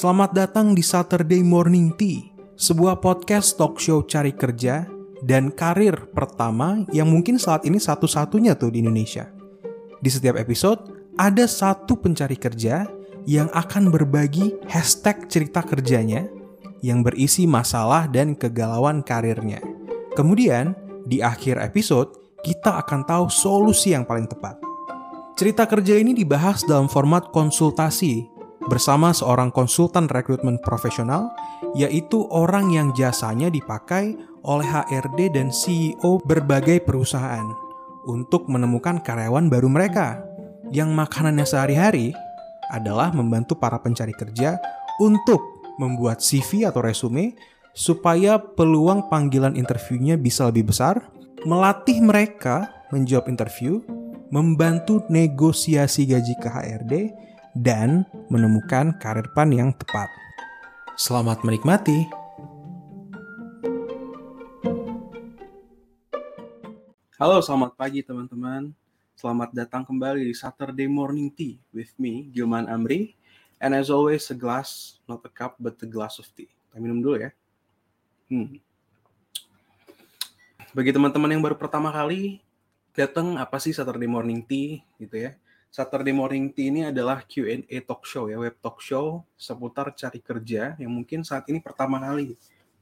Selamat datang di Saturday Morning Tea, sebuah podcast talk show cari kerja dan karir pertama yang mungkin saat ini satu-satunya tuh di Indonesia. Di setiap episode, ada satu pencari kerja yang akan berbagi hashtag cerita kerjanya yang berisi masalah dan kegalauan karirnya. Kemudian, di akhir episode, kita akan tahu solusi yang paling tepat. Cerita kerja ini dibahas dalam format konsultasi bersama seorang konsultan rekrutmen profesional, yaitu orang yang jasanya dipakai oleh HRD dan CEO berbagai perusahaan untuk menemukan karyawan baru mereka yang makanannya sehari-hari adalah membantu para pencari kerja untuk membuat CV atau resume supaya peluang panggilan interviewnya bisa lebih besar, melatih mereka menjawab interview, membantu negosiasi gaji ke HRD, dan menemukan karir pan yang tepat. Selamat menikmati. Halo, selamat pagi teman-teman. Selamat datang kembali di Saturday Morning Tea with me, Gilman Amri. And as always, a glass, not a cup, but a glass of tea. Kita minum dulu ya. Hmm. Bagi teman-teman yang baru pertama kali datang, apa sih Saturday Morning Tea gitu ya? Saturday Morning Tea ini adalah Q&A talk show ya, web talk show seputar cari kerja yang mungkin saat ini pertama kali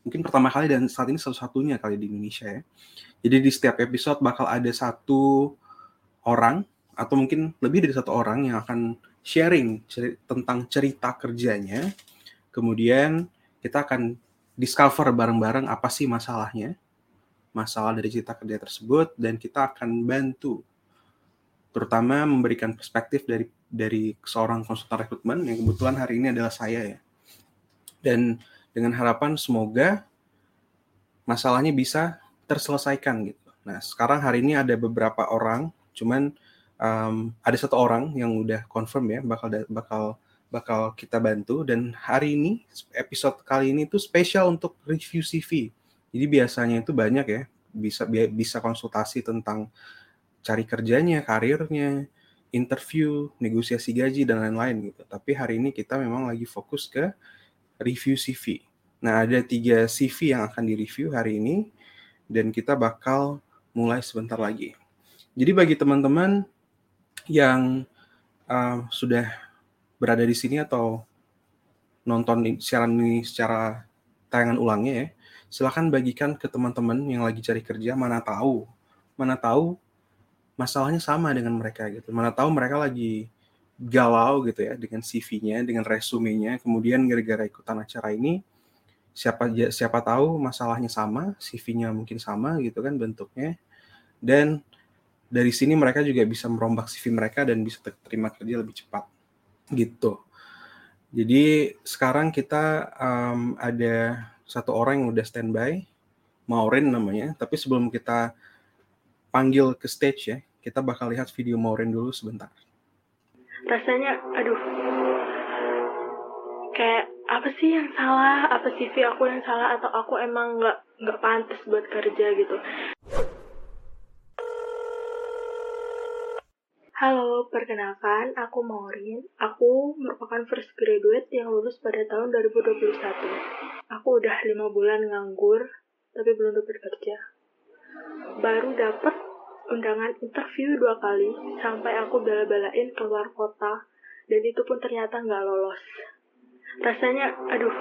mungkin pertama kali dan saat ini satu-satunya kali di Indonesia ya. Jadi di setiap episode bakal ada satu orang atau mungkin lebih dari satu orang yang akan sharing ceri tentang cerita kerjanya. Kemudian kita akan discover bareng-bareng apa sih masalahnya, masalah dari cerita kerja tersebut dan kita akan bantu terutama memberikan perspektif dari dari seorang konsultan rekrutmen yang kebetulan hari ini adalah saya ya. Dan dengan harapan semoga masalahnya bisa terselesaikan gitu. Nah, sekarang hari ini ada beberapa orang, cuman um, ada satu orang yang udah confirm ya bakal bakal bakal kita bantu dan hari ini episode kali ini tuh spesial untuk review CV. Jadi biasanya itu banyak ya bisa bisa konsultasi tentang cari kerjanya, karirnya, interview, negosiasi gaji dan lain-lain gitu. Tapi hari ini kita memang lagi fokus ke review CV. Nah, ada tiga CV yang akan direview hari ini dan kita bakal mulai sebentar lagi. Jadi bagi teman-teman yang uh, sudah berada di sini atau nonton siaran ini secara tayangan ulangnya ya, silahkan bagikan ke teman-teman yang lagi cari kerja, mana tahu, mana tahu masalahnya sama dengan mereka gitu, mana tahu mereka lagi galau gitu ya dengan CV-nya, dengan resumenya, kemudian gara-gara ikutan acara ini siapa siapa tahu masalahnya sama, CV-nya mungkin sama gitu kan bentuknya. Dan dari sini mereka juga bisa merombak CV mereka dan bisa terima kerja lebih cepat gitu. Jadi sekarang kita um, ada satu orang yang udah standby, Maureen namanya. Tapi sebelum kita panggil ke stage ya, kita bakal lihat video Maureen dulu sebentar. Rasanya, aduh, kayak apa sih yang salah apa CV aku yang salah atau aku emang nggak nggak pantas buat kerja gitu Halo, perkenalkan, aku Maureen. Aku merupakan first graduate yang lulus pada tahun 2021. Aku udah lima bulan nganggur, tapi belum dapat kerja. Baru dapat undangan interview dua kali, sampai aku bela-belain keluar kota, dan itu pun ternyata nggak lolos. Rasanya aduh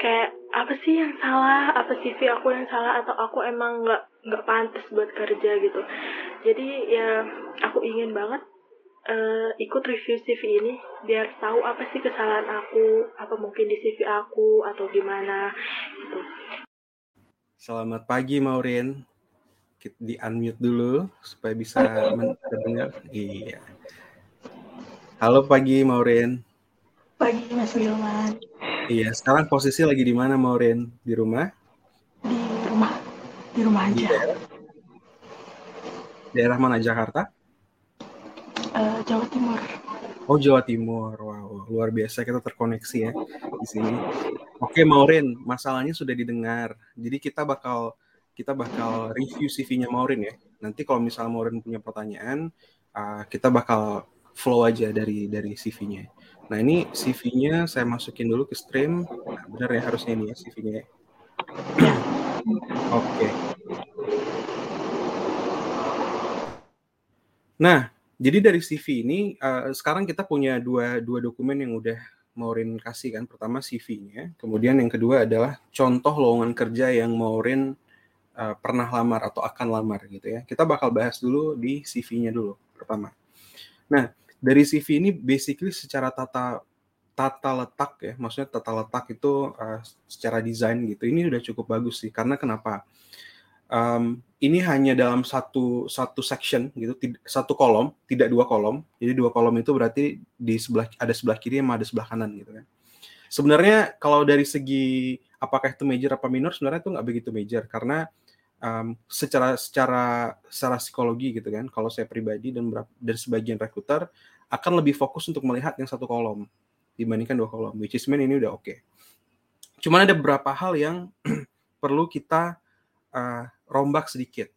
kayak apa sih yang salah? Apa CV aku yang salah? Atau aku emang nggak nggak pantas buat kerja gitu? Jadi ya aku ingin banget uh, ikut review CV ini biar tahu apa sih kesalahan aku apa mungkin di CV aku atau gimana gitu Selamat pagi Maureen di unmute dulu supaya bisa mendengar iya Halo pagi Maureen Pagi Mas Wilman. Iya, sekarang posisi lagi di mana Maureen? Di rumah? Di rumah. Di rumah aja. Di daerah? daerah mana Jakarta? Uh, Jawa Timur. Oh Jawa Timur, wow luar biasa kita terkoneksi ya di sini. Oke Maureen, masalahnya sudah didengar. Jadi kita bakal kita bakal review CV-nya Maureen ya. Nanti kalau misalnya Maureen punya pertanyaan, uh, kita bakal flow aja dari dari CV-nya. Nah ini CV-nya saya masukin dulu ke stream. Nah, benar ya harusnya ini ya CV-nya. Ya. Oke. Okay. Nah jadi dari CV ini uh, sekarang kita punya dua dua dokumen yang udah Maureen kasih kan. Pertama CV-nya, kemudian yang kedua adalah contoh lowongan kerja yang Maureen uh, pernah lamar atau akan lamar gitu ya. Kita bakal bahas dulu di CV-nya dulu pertama. Nah, dari CV ini basically secara tata tata letak ya, maksudnya tata letak itu uh, secara desain gitu. Ini udah cukup bagus sih. Karena kenapa? Um, ini hanya dalam satu satu section gitu, satu kolom, tidak dua kolom. Jadi dua kolom itu berarti di sebelah ada sebelah kiri sama ada sebelah kanan gitu kan. Sebenarnya kalau dari segi apakah itu major apa minor sebenarnya itu nggak begitu major karena um, secara secara secara psikologi gitu kan. Kalau saya pribadi dan dan sebagian rekruter akan lebih fokus untuk melihat yang satu kolom dibandingkan dua kolom. Which is mean ini udah oke. Okay. Cuman ada beberapa hal yang perlu kita uh, rombak sedikit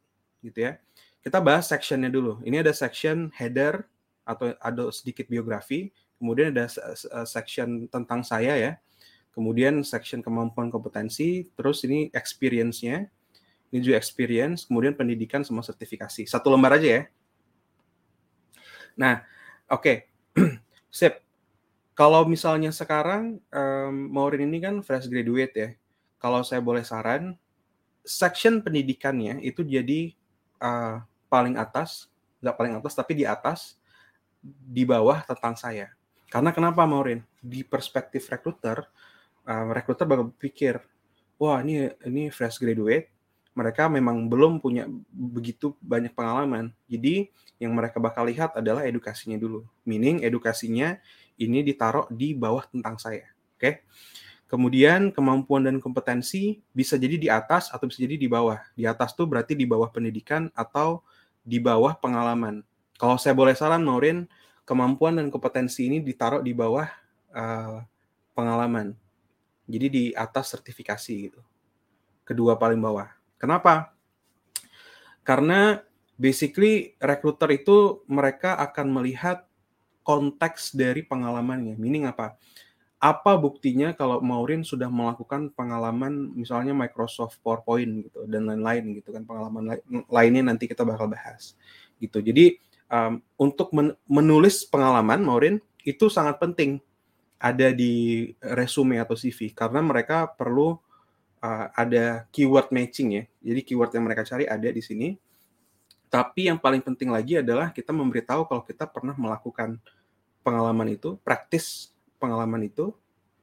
gitu ya. Kita bahas sectionnya dulu. Ini ada section header atau ada sedikit biografi, kemudian ada section tentang saya ya, kemudian section kemampuan kompetensi, terus ini experience-nya, ini juga experience, kemudian pendidikan sama sertifikasi. Satu lembar aja ya. Nah, oke, okay. sip. Kalau misalnya sekarang um, Maureen ini kan fresh graduate ya. Kalau saya boleh saran, section pendidikannya itu jadi uh, paling atas, nggak paling atas tapi di atas, di bawah tentang saya. Karena kenapa Maureen? Di perspektif rekruter, uh, rekruter bakal berpikir, wah ini ini fresh graduate, mereka memang belum punya begitu banyak pengalaman. Jadi yang mereka bakal lihat adalah edukasinya dulu. Meaning edukasinya ini ditaruh di bawah tentang saya. Oke. Okay? Kemudian kemampuan dan kompetensi bisa jadi di atas atau bisa jadi di bawah. Di atas tuh berarti di bawah pendidikan atau di bawah pengalaman. Kalau saya boleh saran, Maureen, kemampuan dan kompetensi ini ditaruh di bawah uh, pengalaman. Jadi di atas sertifikasi gitu. Kedua paling bawah. Kenapa? Karena basically recruiter itu mereka akan melihat konteks dari pengalamannya. Meaning apa? Apa buktinya kalau Maureen sudah melakukan pengalaman misalnya Microsoft PowerPoint gitu dan lain-lain gitu kan pengalaman lainnya nanti kita bakal bahas gitu. Jadi um, untuk men menulis pengalaman Maureen itu sangat penting ada di resume atau CV karena mereka perlu uh, ada keyword matching ya. Jadi keyword yang mereka cari ada di sini. Tapi yang paling penting lagi adalah kita memberitahu kalau kita pernah melakukan pengalaman itu praktis pengalaman itu,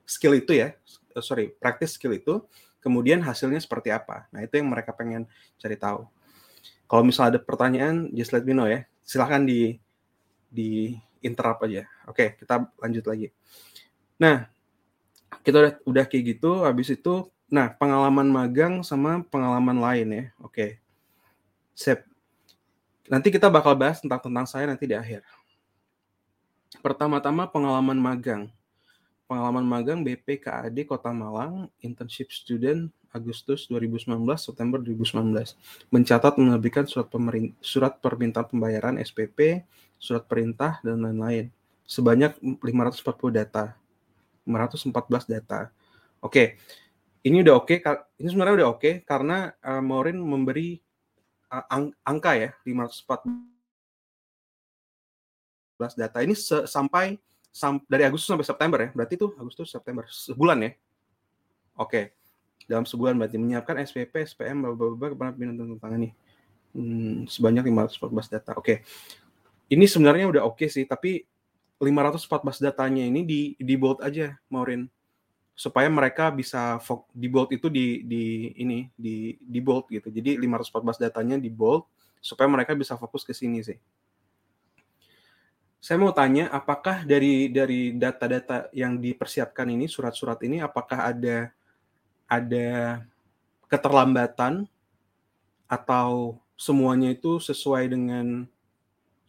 skill itu ya, eh, sorry, praktis skill itu, kemudian hasilnya seperti apa. Nah, itu yang mereka pengen cari tahu. Kalau misalnya ada pertanyaan, just let me know ya. Silahkan di di interrupt aja. Oke, kita lanjut lagi. Nah, kita udah udah kayak gitu, habis itu nah, pengalaman magang sama pengalaman lain ya. Oke. Sip. Nanti kita bakal bahas tentang tentang saya nanti di akhir. Pertama-tama pengalaman magang pengalaman magang BP KAD Kota Malang, internship student Agustus 2019 September 2019. Mencatat menerbitkan surat surat permintaan pembayaran SPP, surat perintah dan lain-lain. Sebanyak 540 data. 514 data. Oke. Ini udah oke, okay. ini sebenarnya udah oke okay, karena uh, Maureen memberi uh, ang angka ya 514 data ini sampai dari Agustus sampai September ya. Berarti itu Agustus September sebulan ya. Oke. Dalam sebulan berarti menyiapkan SPP, SPM, beberapa kepala tentang tangan ini. Hmm, sebanyak 514 data. Oke. Ini sebenarnya udah oke sih, tapi 514 datanya ini di di bold aja, Maureen. Supaya mereka bisa di bold itu di di ini di di bold gitu. Jadi 514 datanya di bold supaya mereka bisa fokus ke sini sih. Saya mau tanya, apakah dari dari data-data yang dipersiapkan ini, surat-surat ini, apakah ada ada keterlambatan atau semuanya itu sesuai dengan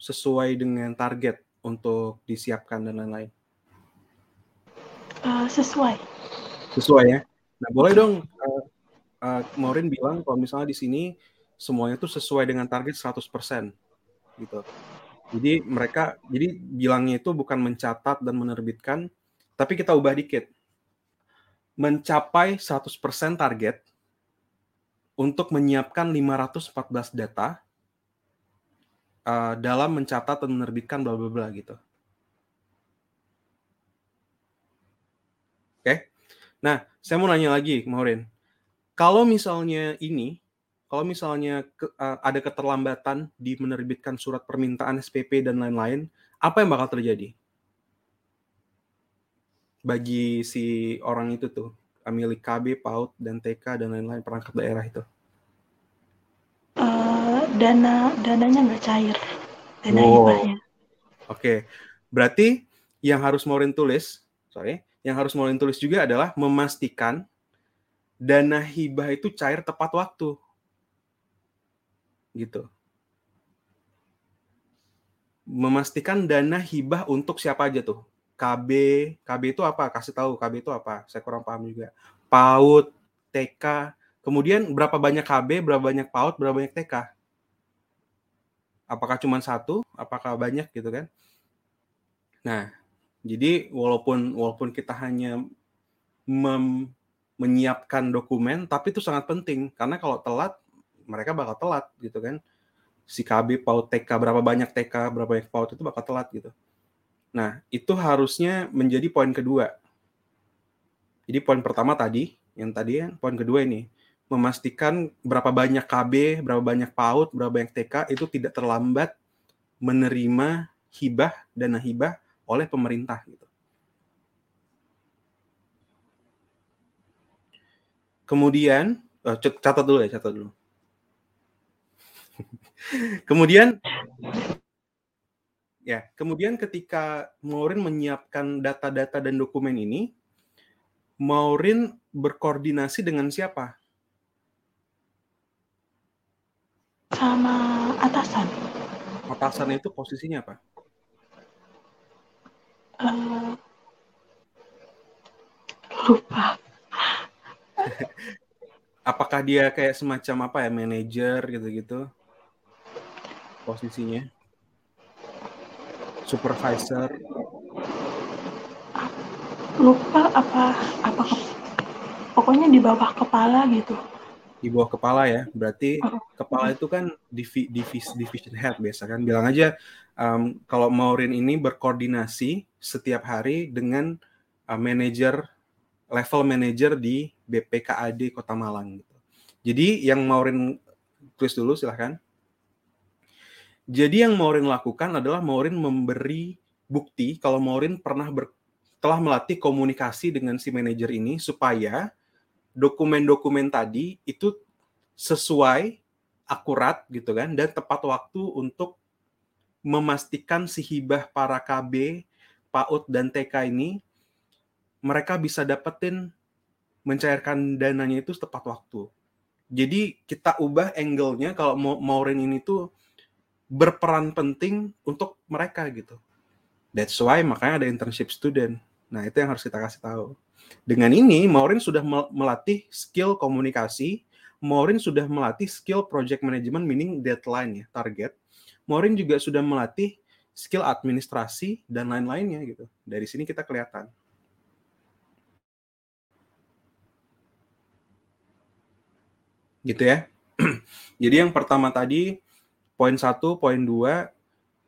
sesuai dengan target untuk disiapkan dan lain-lain? Uh, sesuai. Sesuai ya. Nah boleh dong, uh, uh, Maureen bilang kalau misalnya di sini semuanya itu sesuai dengan target 100% gitu. Jadi mereka jadi bilangnya itu bukan mencatat dan menerbitkan, tapi kita ubah dikit. Mencapai 100% target untuk menyiapkan 514 data uh, dalam mencatat dan menerbitkan bla bla bla gitu. Oke. Okay? Nah, saya mau nanya lagi, Maureen. Kalau misalnya ini kalau misalnya ke, uh, ada keterlambatan di menerbitkan surat permintaan SPP dan lain-lain, apa yang bakal terjadi? Bagi si orang itu tuh, milik KB, PAUD, dan TK, dan lain-lain perangkat daerah itu. Uh, dana dananya nggak cair, dana oh. hibahnya. Oke, okay. berarti yang harus Maureen tulis, sorry, yang harus Maureen tulis juga adalah memastikan dana hibah itu cair tepat waktu gitu. Memastikan dana hibah untuk siapa aja tuh? KB, KB itu apa? Kasih tahu KB itu apa? Saya kurang paham juga. PAUD, TK, kemudian berapa banyak KB, berapa banyak PAUD, berapa banyak TK? Apakah cuma satu? Apakah banyak gitu kan? Nah, jadi walaupun walaupun kita hanya mem, menyiapkan dokumen, tapi itu sangat penting karena kalau telat mereka bakal telat gitu kan. Si KB PAUD TK berapa banyak TK berapa banyak PAUD itu bakal telat gitu. Nah itu harusnya menjadi poin kedua. Jadi poin pertama tadi yang tadi kan poin kedua ini memastikan berapa banyak KB berapa banyak PAUD berapa banyak TK itu tidak terlambat menerima hibah dana hibah oleh pemerintah gitu. Kemudian eh, catat dulu ya catat dulu kemudian ya, kemudian ketika Maureen menyiapkan data-data dan dokumen ini, Maureen berkoordinasi dengan siapa? Sama atasan. Atasan itu posisinya apa? Uh, lupa. Apakah dia kayak semacam apa ya, manajer gitu-gitu? Posisinya? Supervisor? Lupa apa apa ke, pokoknya di bawah kepala gitu. Di bawah kepala ya, berarti uh, kepala itu kan divi, divis, division head biasa kan. Bilang aja um, kalau Maureen ini berkoordinasi setiap hari dengan uh, manajer level manager di BPKAD Kota Malang gitu. Jadi yang Maureen tulis dulu silahkan. Jadi yang Maureen lakukan adalah Maureen memberi bukti kalau Maureen pernah ber, telah melatih komunikasi dengan si manajer ini supaya dokumen-dokumen tadi itu sesuai, akurat gitu kan, dan tepat waktu untuk memastikan si hibah para KB, PAUD, dan TK ini mereka bisa dapetin mencairkan dananya itu tepat waktu. Jadi kita ubah angle-nya kalau Maureen ini tuh berperan penting untuk mereka gitu. That's why makanya ada internship student. Nah, itu yang harus kita kasih tahu. Dengan ini, Maureen sudah melatih skill komunikasi, Maureen sudah melatih skill project management, meaning deadline ya, target. Maureen juga sudah melatih skill administrasi dan lain-lainnya gitu. Dari sini kita kelihatan. Gitu ya. Jadi yang pertama tadi poin satu, poin dua,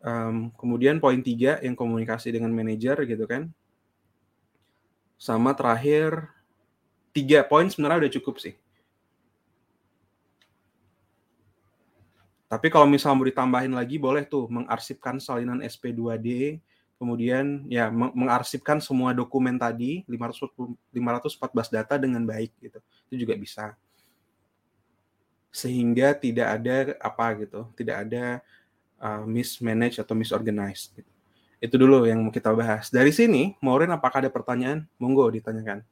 um, kemudian poin tiga yang komunikasi dengan manajer gitu kan. Sama terakhir tiga poin sebenarnya udah cukup sih. Tapi kalau misalnya mau ditambahin lagi boleh tuh mengarsipkan salinan SP2D, kemudian ya mengarsipkan semua dokumen tadi 514 data dengan baik gitu. Itu juga bisa sehingga tidak ada apa gitu, tidak ada uh, mismanage atau misorganized. Gitu. Itu dulu yang mau kita bahas. Dari sini, Maureen apakah ada pertanyaan? Monggo ditanyakan.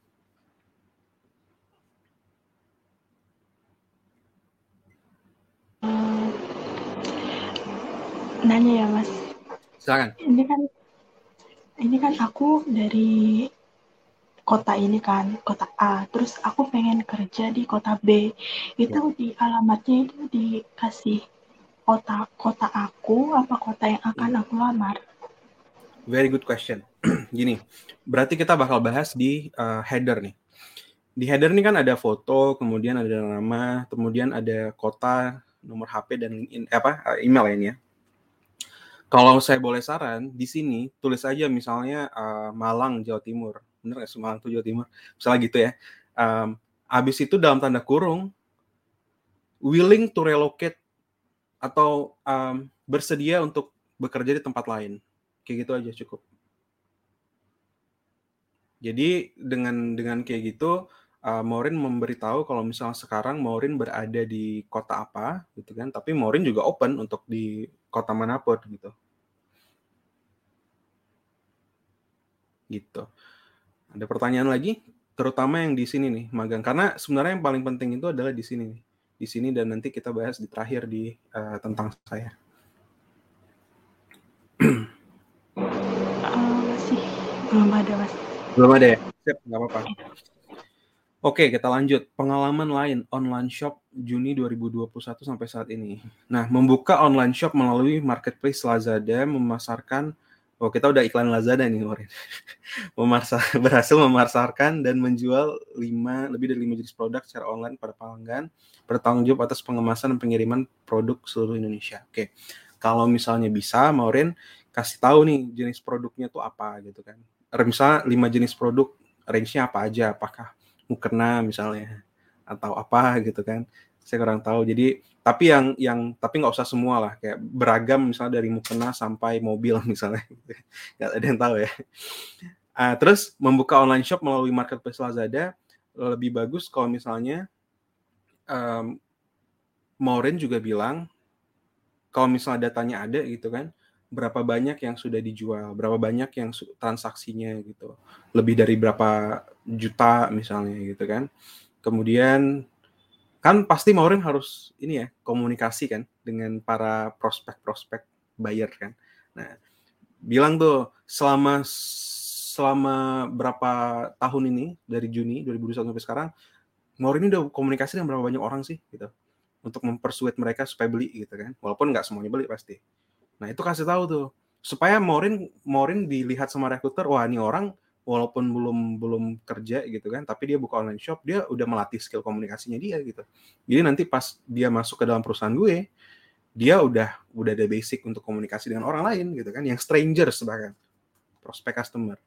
Nanya ya Mas. Silakan. Ini kan ini kan aku dari kota ini kan, kota A. Terus aku pengen kerja di kota B. Itu ya. di alamatnya itu dikasih kota kota aku apa kota yang akan aku lamar? Very good question. Gini, berarti kita bakal bahas di uh, header nih. Di header ini kan ada foto, kemudian ada nama, kemudian ada kota, nomor HP dan LinkedIn, eh, apa uh, email ini ya. Kalau saya boleh saran, di sini tulis aja misalnya uh, Malang, Jawa Timur. Bener nggak sih Malang tuh Jawa Timur? Misalnya gitu ya. Um, habis itu dalam tanda kurung, willing to relocate atau um, bersedia untuk bekerja di tempat lain. Kayak gitu aja cukup. Jadi dengan dengan kayak gitu uh, Maureen memberitahu kalau misalnya sekarang Maureen berada di kota apa gitu kan, tapi Maureen juga open untuk di kota mana pun gitu. Gitu. Ada pertanyaan lagi? Terutama yang di sini nih, magang. Karena sebenarnya yang paling penting itu adalah di sini nih. Di sini dan nanti kita bahas di terakhir di uh, tentang saya. Uh, masih belum ada mas. Belum ada ya? Siap, nggak apa-apa. Oke, kita lanjut. Pengalaman lain online shop Juni 2021 sampai saat ini. Nah, membuka online shop melalui marketplace Lazada memasarkan Oh, kita udah iklan Lazada nih kemarin. Memarsa, berhasil memasarkan dan menjual lima lebih dari lima jenis produk secara online pada pelanggan, bertanggung jawab atas pengemasan dan pengiriman produk seluruh Indonesia. Oke. Kalau misalnya bisa, Maureen kasih tahu nih jenis produknya tuh apa gitu kan misalnya lima jenis produk range-nya apa aja apakah mukena misalnya atau apa gitu kan. Saya kurang tahu. Jadi tapi yang yang tapi nggak usah semua lah. Kayak beragam misalnya dari mukena sampai mobil misalnya. Nggak ada yang tahu ya. Uh, terus membuka online shop melalui marketplace Lazada lebih bagus kalau misalnya um, Maureen juga bilang kalau misalnya datanya ada gitu kan berapa banyak yang sudah dijual, berapa banyak yang transaksinya gitu. Lebih dari berapa juta misalnya gitu kan. Kemudian kan pasti Maureen harus ini ya, komunikasi kan dengan para prospek-prospek buyer kan. Nah, bilang tuh selama selama berapa tahun ini dari Juni 2021 sampai sekarang Maureen udah komunikasi dengan berapa banyak orang sih gitu untuk mempersuit mereka supaya beli gitu kan. Walaupun nggak semuanya beli pasti Nah, itu kasih tahu tuh supaya Morin Morin dilihat sama rekruter, wah ini orang walaupun belum belum kerja gitu kan, tapi dia buka online shop, dia udah melatih skill komunikasinya dia gitu. Jadi nanti pas dia masuk ke dalam perusahaan gue, dia udah udah ada basic untuk komunikasi dengan orang lain gitu kan, yang strangers bahkan prospek customer.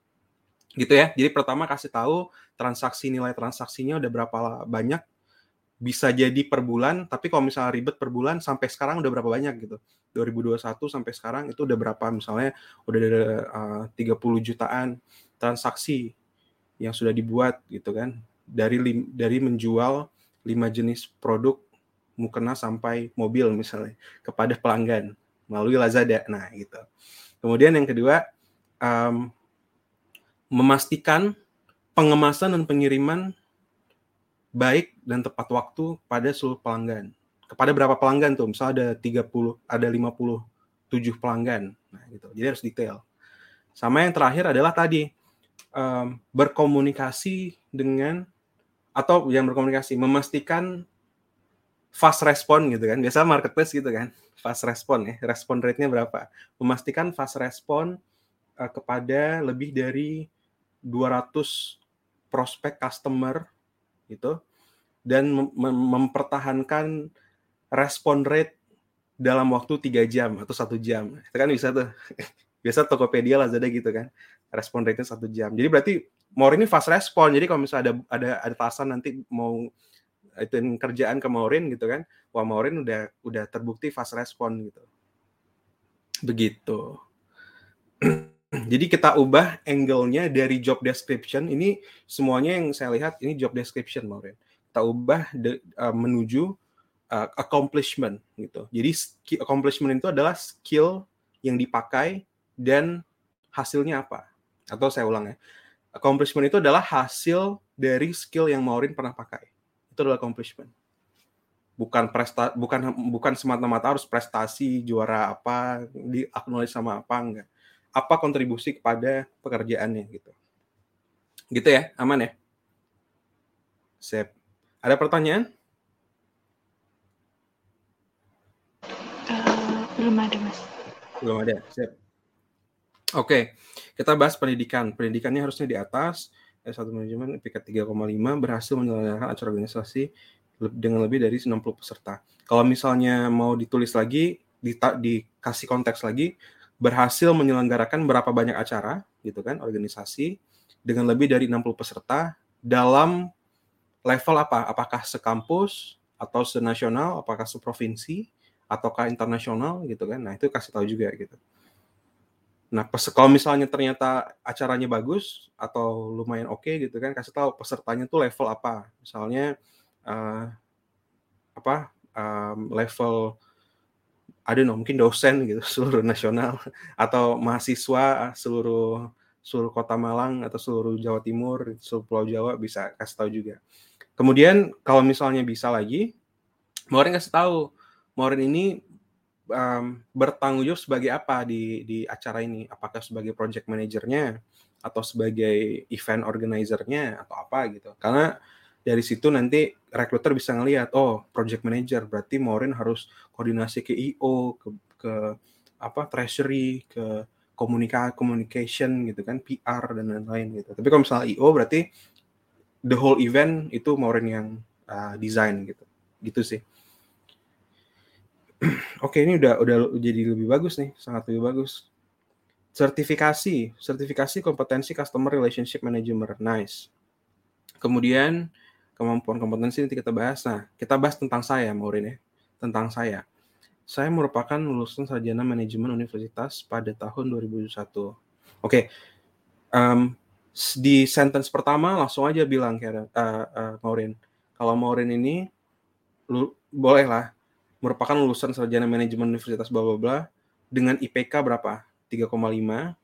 Gitu ya. Jadi pertama kasih tahu transaksi nilai transaksinya udah berapa banyak bisa jadi per bulan, tapi kalau misalnya ribet per bulan sampai sekarang udah berapa banyak gitu. 2021 sampai sekarang itu udah berapa misalnya udah ada uh, 30 jutaan transaksi yang sudah dibuat gitu kan. Dari lim, dari menjual lima jenis produk mukena sampai mobil misalnya kepada pelanggan melalui Lazada. Nah, gitu. Kemudian yang kedua um, memastikan pengemasan dan pengiriman baik dan tepat waktu pada seluruh pelanggan. Kepada berapa pelanggan tuh? Misalnya ada 30 ada 57 pelanggan. Nah gitu. Jadi harus detail. Sama yang terakhir adalah tadi um, berkomunikasi dengan atau yang berkomunikasi memastikan fast respon gitu kan biasa marketplace gitu kan fast respon ya respon rate-nya berapa memastikan fast respon uh, kepada lebih dari 200 prospek customer gitu dan mem mempertahankan respon rate dalam waktu tiga jam atau satu jam. Itu kan bisa tuh. Biasa Tokopedia, Lazada gitu kan. Respon rate-nya satu jam. Jadi berarti Maureen ini fast respon. Jadi kalau misalnya ada ada ada tasan nanti mau itu kerjaan ke Maureen gitu kan. Wah Maureen udah udah terbukti fast respon gitu. Begitu. Jadi kita ubah angle-nya dari job description. Ini semuanya yang saya lihat ini job description Maureen. Kita ubah de, uh, menuju uh, accomplishment gitu. Jadi accomplishment itu adalah skill yang dipakai dan hasilnya apa? Atau saya ulang ya. Accomplishment itu adalah hasil dari skill yang Maureen pernah pakai. Itu adalah accomplishment. Bukan presta bukan bukan semata-mata harus prestasi juara apa, di acknowledge sama apa enggak. Apa kontribusi kepada pekerjaannya gitu. Gitu ya, aman ya? Sip. Ada pertanyaan? Belum ada, Mas. Belum ada, siap. Oke, kita bahas pendidikan. Pendidikannya harusnya di atas. S1 manajemen IPK 3,5 berhasil menyelenggarakan acara organisasi dengan lebih dari 60 peserta. Kalau misalnya mau ditulis lagi, di, dikasih konteks lagi, berhasil menyelenggarakan berapa banyak acara, gitu kan, organisasi dengan lebih dari 60 peserta dalam level apa? Apakah sekampus atau senasional, apakah seprovinsi, ataukah internasional gitu kan? Nah itu kasih tahu juga gitu. Nah, kalau misalnya ternyata acaranya bagus atau lumayan oke okay, gitu kan, kasih tahu pesertanya tuh level apa. Misalnya uh, apa um, level ada no mungkin dosen gitu seluruh nasional atau mahasiswa seluruh seluruh kota Malang atau seluruh Jawa Timur, seluruh Pulau Jawa bisa kasih tahu juga. Kemudian kalau misalnya bisa lagi, Maureen kasih tahu, Maureen ini um, bertanggung jawab sebagai apa di di acara ini? Apakah sebagai project manajernya atau sebagai event organizer-nya atau apa gitu? Karena dari situ nanti recruiter bisa ngelihat, oh project manager berarti Maureen harus koordinasi ke IO, ke, ke apa treasury, ke komunikasi communication gitu kan, PR dan lain-lain gitu. Tapi kalau misalnya IO berarti the whole event itu Maureen yang uh, design gitu. Gitu sih. Oke, ini udah udah jadi lebih bagus nih, sangat lebih bagus. Sertifikasi, sertifikasi kompetensi customer relationship manager, nice. Kemudian kemampuan kompetensi nanti kita bahas. Nah, kita bahas tentang saya, Maureen ya, tentang saya. Saya merupakan lulusan sarjana manajemen universitas pada tahun 2001. Oke, um, di sentence pertama langsung aja bilang kira uh, uh, Maureen, kalau Maureen ini lu, boleh lah merupakan lulusan sarjana manajemen Universitas bla bla bla dengan IPK berapa? 3,5.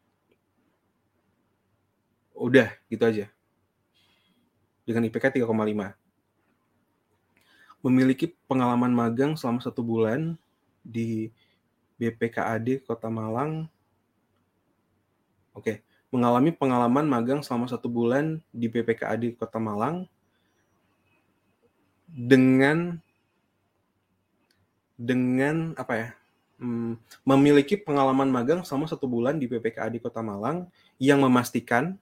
Udah, gitu aja. Dengan IPK 3,5. Memiliki pengalaman magang selama satu bulan di BPKAD Kota Malang. Oke, mengalami pengalaman magang selama satu bulan di BPKAD Kota Malang dengan dengan apa ya hmm, memiliki pengalaman magang selama satu bulan di PPKA di Kota Malang yang memastikan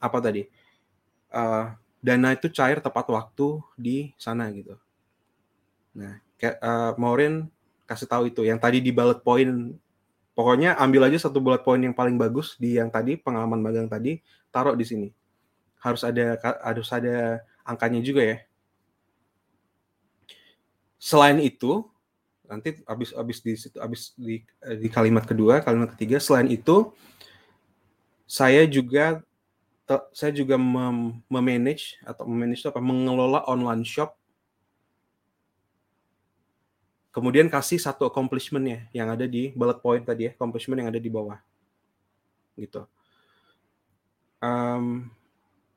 apa tadi uh, dana itu cair tepat waktu di sana gitu. Nah, kayak uh, Maureen kasih tahu itu yang tadi di bullet point pokoknya ambil aja satu bullet point yang paling bagus di yang tadi pengalaman magang tadi taruh di sini harus ada harus ada angkanya juga ya selain itu nanti habis habis di situ habis di eh, di kalimat kedua kalimat ketiga selain itu saya juga saya juga mem memanage atau memanage apa? Mengelola online shop. Kemudian kasih satu accomplishment-nya yang ada di bullet point tadi ya accomplishment yang ada di bawah. Gitu. Um,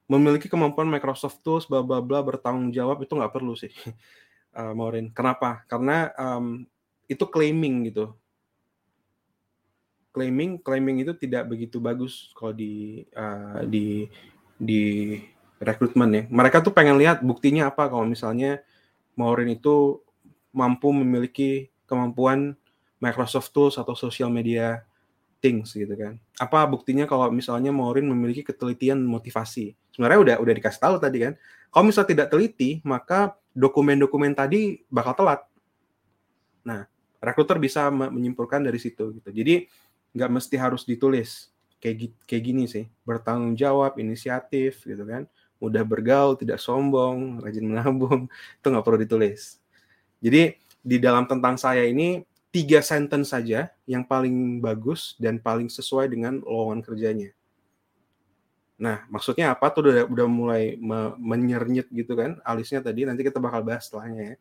memiliki kemampuan Microsoft Tools bla bla bla bertanggung jawab itu nggak perlu sih uh, Maureen. Kenapa? Karena um, itu claiming gitu. Claiming, claiming itu tidak begitu bagus kalau di uh, di di rekrutmen ya. Mereka tuh pengen lihat buktinya apa kalau misalnya Maureen itu mampu memiliki kemampuan Microsoft Tools atau social media things gitu kan. Apa buktinya kalau misalnya Maureen memiliki ketelitian motivasi? Sebenarnya udah udah dikasih tahu tadi kan. Kalau misalnya tidak teliti, maka dokumen-dokumen tadi bakal telat. Nah, rekruter bisa menyimpulkan dari situ gitu. Jadi nggak mesti harus ditulis kayak kayak gini sih, bertanggung jawab, inisiatif gitu kan, mudah bergaul, tidak sombong, rajin menabung, itu nggak perlu ditulis. Jadi di dalam tentang saya ini tiga sentence saja yang paling bagus dan paling sesuai dengan lowongan kerjanya. Nah, maksudnya apa tuh udah, udah mulai me menyernyit gitu kan alisnya tadi, nanti kita bakal bahas setelahnya ya.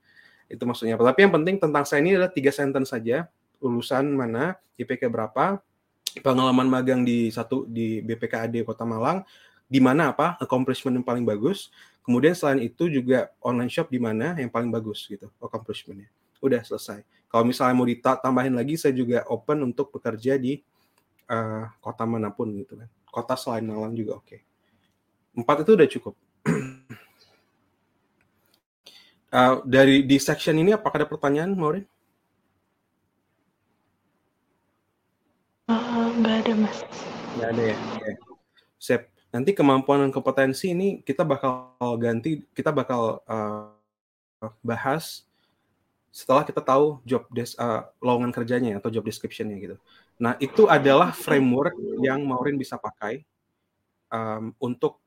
Itu maksudnya apa. Tapi yang penting tentang saya ini adalah tiga sentence saja, lulusan mana, IPK berapa, pengalaman magang di satu di BPKAD Kota Malang, di mana apa, accomplishment yang paling bagus, kemudian selain itu juga online shop di mana yang paling bagus gitu, accomplishmentnya. Udah selesai. Kalau misalnya mau ditambahin lagi, saya juga open untuk bekerja di uh, kota mana pun gitu kan kota selain Malang juga oke. Okay. Empat itu udah cukup. uh, dari di section ini apakah ada pertanyaan, Maureen? Nggak ada, Mas. Nggak ada ya? Oke. Sip. Nanti kemampuan dan kompetensi ini kita bakal ganti, kita bakal uh, bahas setelah kita tahu job des uh, lowongan kerjanya atau job description-nya gitu. Nah, itu adalah framework yang Maureen bisa pakai um, untuk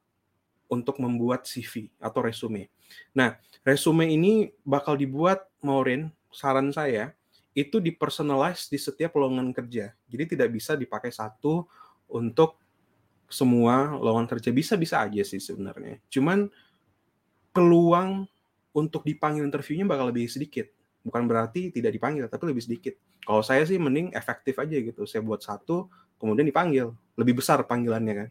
untuk membuat CV atau resume. Nah, resume ini bakal dibuat Maureen, saran saya itu dipersonalize di setiap lowongan kerja. Jadi tidak bisa dipakai satu untuk semua lowongan kerja. Bisa-bisa aja sih sebenarnya. Cuman peluang untuk dipanggil interviewnya bakal lebih sedikit. Bukan berarti tidak dipanggil, tapi lebih sedikit. Kalau saya sih mending efektif aja gitu. Saya buat satu, kemudian dipanggil. Lebih besar panggilannya kan